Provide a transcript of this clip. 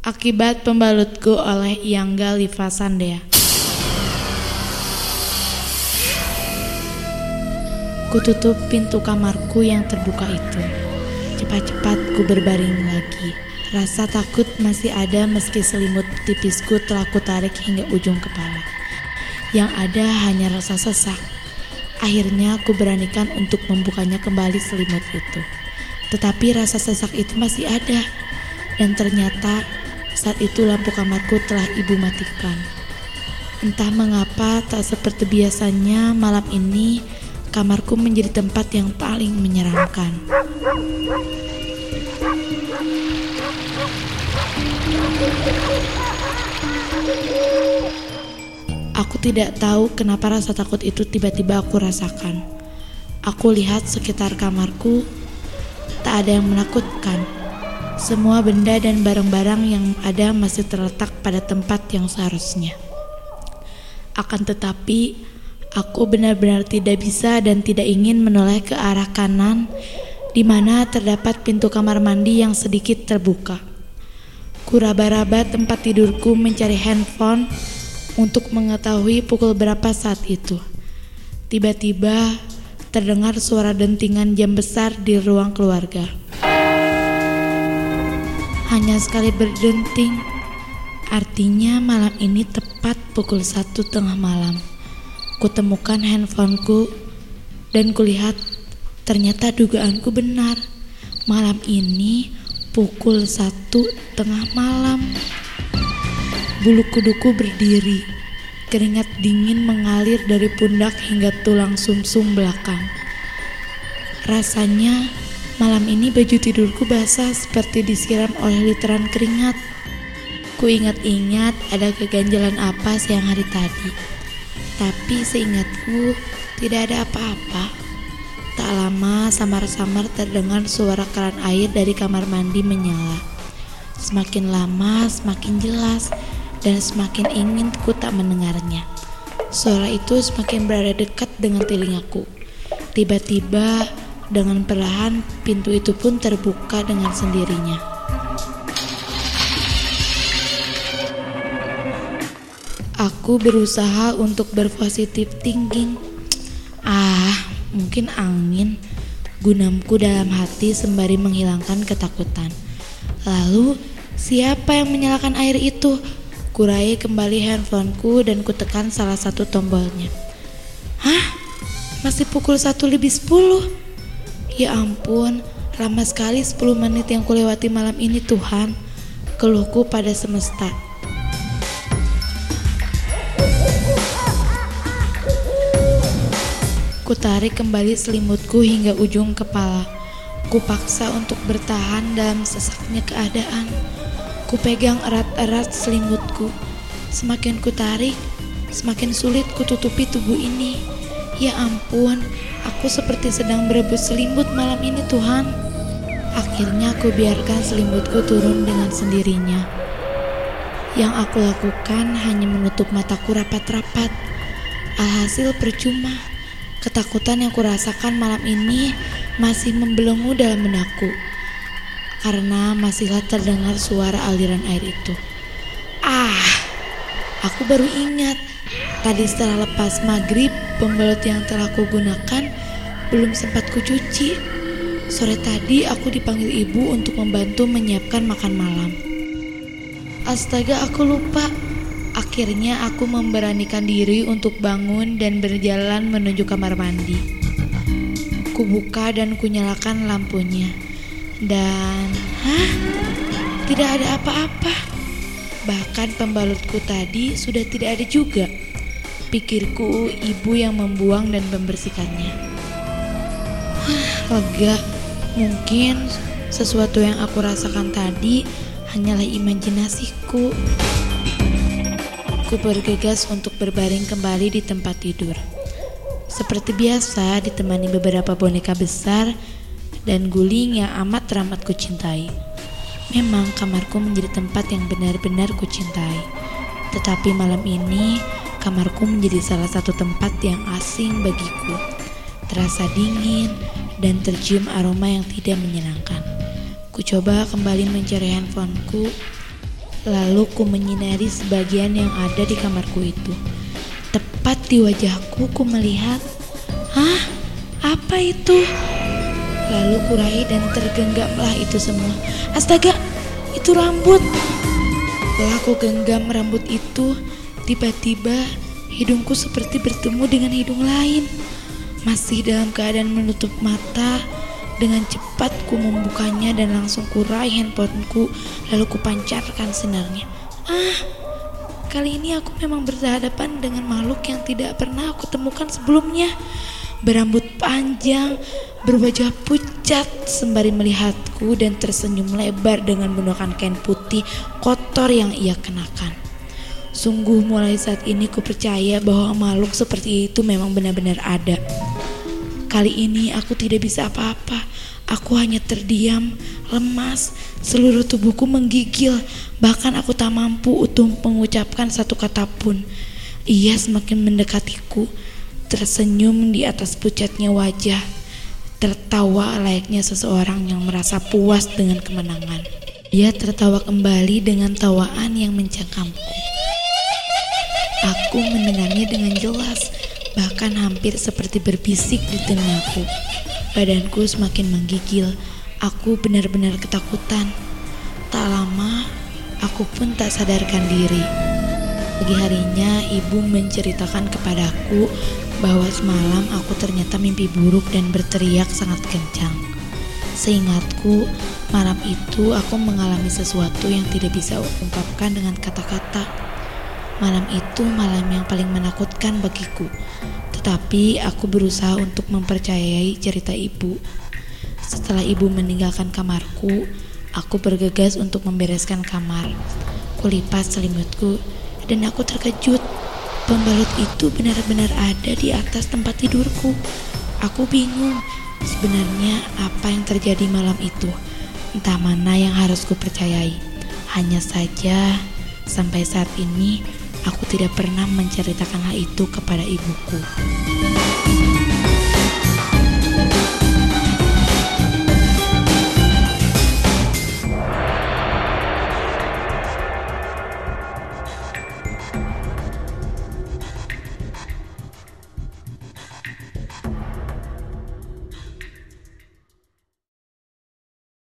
Akibat pembalutku oleh Yangga Liva Sandea. Kututup pintu kamarku yang terbuka itu. Cepat-cepat ku berbaring lagi. Rasa takut masih ada meski selimut tipisku telah kutarik hingga ujung kepala. Yang ada hanya rasa sesak. Akhirnya aku beranikan untuk membukanya kembali selimut itu. Tetapi rasa sesak itu masih ada. Dan ternyata saat itu lampu kamarku telah ibu matikan. Entah mengapa tak seperti biasanya malam ini kamarku menjadi tempat yang paling menyeramkan. Aku tidak tahu kenapa rasa takut itu tiba-tiba aku rasakan. Aku lihat sekitar kamarku, tak ada yang menakutkan. Semua benda dan barang-barang yang ada masih terletak pada tempat yang seharusnya. Akan tetapi, aku benar-benar tidak bisa dan tidak ingin menoleh ke arah kanan, di mana terdapat pintu kamar mandi yang sedikit terbuka. Kuraba-raba tempat tidurku mencari handphone untuk mengetahui pukul berapa saat itu. Tiba-tiba terdengar suara dentingan jam besar di ruang keluarga. Hanya sekali berdenting, artinya malam ini tepat pukul satu tengah malam. Kutemukan handphoneku dan kulihat ternyata dugaanku benar. Malam ini pukul satu tengah malam. Bulu kuduku berdiri, keringat dingin mengalir dari pundak hingga tulang sumsum belakang. Rasanya malam ini baju tidurku basah seperti disiram oleh literan keringat. Ku ingat-ingat ada keganjalan apa siang hari tadi. Tapi seingatku tidak ada apa-apa. Tak lama samar-samar terdengar suara keran air dari kamar mandi menyala. Semakin lama semakin jelas dan semakin ingin ku tak mendengarnya. Suara itu semakin berada dekat dengan telingaku. Tiba-tiba dengan perlahan pintu itu pun terbuka dengan sendirinya. Aku berusaha untuk berpositif thinking. Ah, mungkin angin. Gunamku dalam hati sembari menghilangkan ketakutan. Lalu, siapa yang menyalakan air itu? Kurai kembali handphoneku dan kutekan salah satu tombolnya. Hah? Masih pukul satu lebih sepuluh? Ya ampun, lama sekali 10 menit yang kulewati malam ini Tuhan. Keluhku pada semesta. Kutarik kembali selimutku hingga ujung kepala. Kupaksa untuk bertahan dalam sesaknya keadaan. Kupegang erat-erat selimutku. Semakin kutarik, semakin sulit kututupi tubuh ini. Ya ampun, aku seperti sedang berebut selimut malam ini Tuhan. Akhirnya aku biarkan selimutku turun dengan sendirinya. Yang aku lakukan hanya menutup mataku rapat-rapat. Alhasil percuma. Ketakutan yang kurasakan malam ini masih membelenggu dalam benakku karena masihlah terdengar suara aliran air itu. Ah, aku baru ingat tadi setelah lepas maghrib pembalut yang telah kugunakan belum sempat kucuci. Sore tadi aku dipanggil ibu untuk membantu menyiapkan makan malam. Astaga, aku lupa. Akhirnya aku memberanikan diri untuk bangun dan berjalan menuju kamar mandi. Kubuka dan kunyalakan lampunya. Dan, hah? Tidak ada apa-apa. Bahkan pembalutku tadi sudah tidak ada juga. Pikirku ibu yang membuang dan membersihkannya. Lega. Mungkin sesuatu yang aku rasakan tadi hanyalah imajinasiku. Ku bergegas untuk berbaring kembali di tempat tidur. Seperti biasa, ditemani beberapa boneka besar dan guling yang amat teramat kucintai. Memang kamarku menjadi tempat yang benar-benar kucintai. Tetapi malam ini, kamarku menjadi salah satu tempat yang asing bagiku. Terasa dingin dan tercium aroma yang tidak menyenangkan. Ku coba kembali mencari handphoneku Lalu ku menyinari sebagian yang ada di kamarku itu. Tepat di wajahku ku melihat, Hah? Apa itu? Lalu kurai dan tergenggamlah itu semua. Astaga, itu rambut. Setelah aku genggam rambut itu, tiba-tiba hidungku seperti bertemu dengan hidung lain. Masih dalam keadaan menutup mata, dengan cepat ku membukanya dan langsung kurai handphoneku lalu ku pancarkan sinarnya. Ah, kali ini aku memang berhadapan dengan makhluk yang tidak pernah aku temukan sebelumnya. Berambut panjang, berwajah pucat sembari melihatku dan tersenyum lebar dengan menggunakan kain putih kotor yang ia kenakan. Sungguh mulai saat ini ku percaya bahwa makhluk seperti itu memang benar-benar ada. Kali ini aku tidak bisa apa-apa. Aku hanya terdiam, lemas, seluruh tubuhku menggigil. Bahkan aku tak mampu untuk mengucapkan satu kata pun. Ia semakin mendekatiku, tersenyum di atas pucatnya wajah, tertawa layaknya seseorang yang merasa puas dengan kemenangan. Ia tertawa kembali dengan tawaan yang mencengkamku. Aku mendengarnya dengan jelas, bahkan hampir seperti berbisik di telingaku. Badanku semakin menggigil. Aku benar-benar ketakutan. Tak lama, aku pun tak sadarkan diri. Pagi harinya, ibu menceritakan kepadaku bahwa semalam aku ternyata mimpi buruk dan berteriak sangat kencang. Seingatku, malam itu aku mengalami sesuatu yang tidak bisa ungkapkan dengan kata-kata. Malam itu malam yang paling menakutkan bagiku. Tetapi aku berusaha untuk mempercayai cerita ibu. Setelah ibu meninggalkan kamarku, aku bergegas untuk membereskan kamar. Kulipat selimutku dan aku terkejut. Pembalut itu benar-benar ada di atas tempat tidurku. Aku bingung sebenarnya apa yang terjadi malam itu. Entah mana yang harus kupercayai. Hanya saja sampai saat ini Aku tidak pernah menceritakan hal itu kepada ibuku.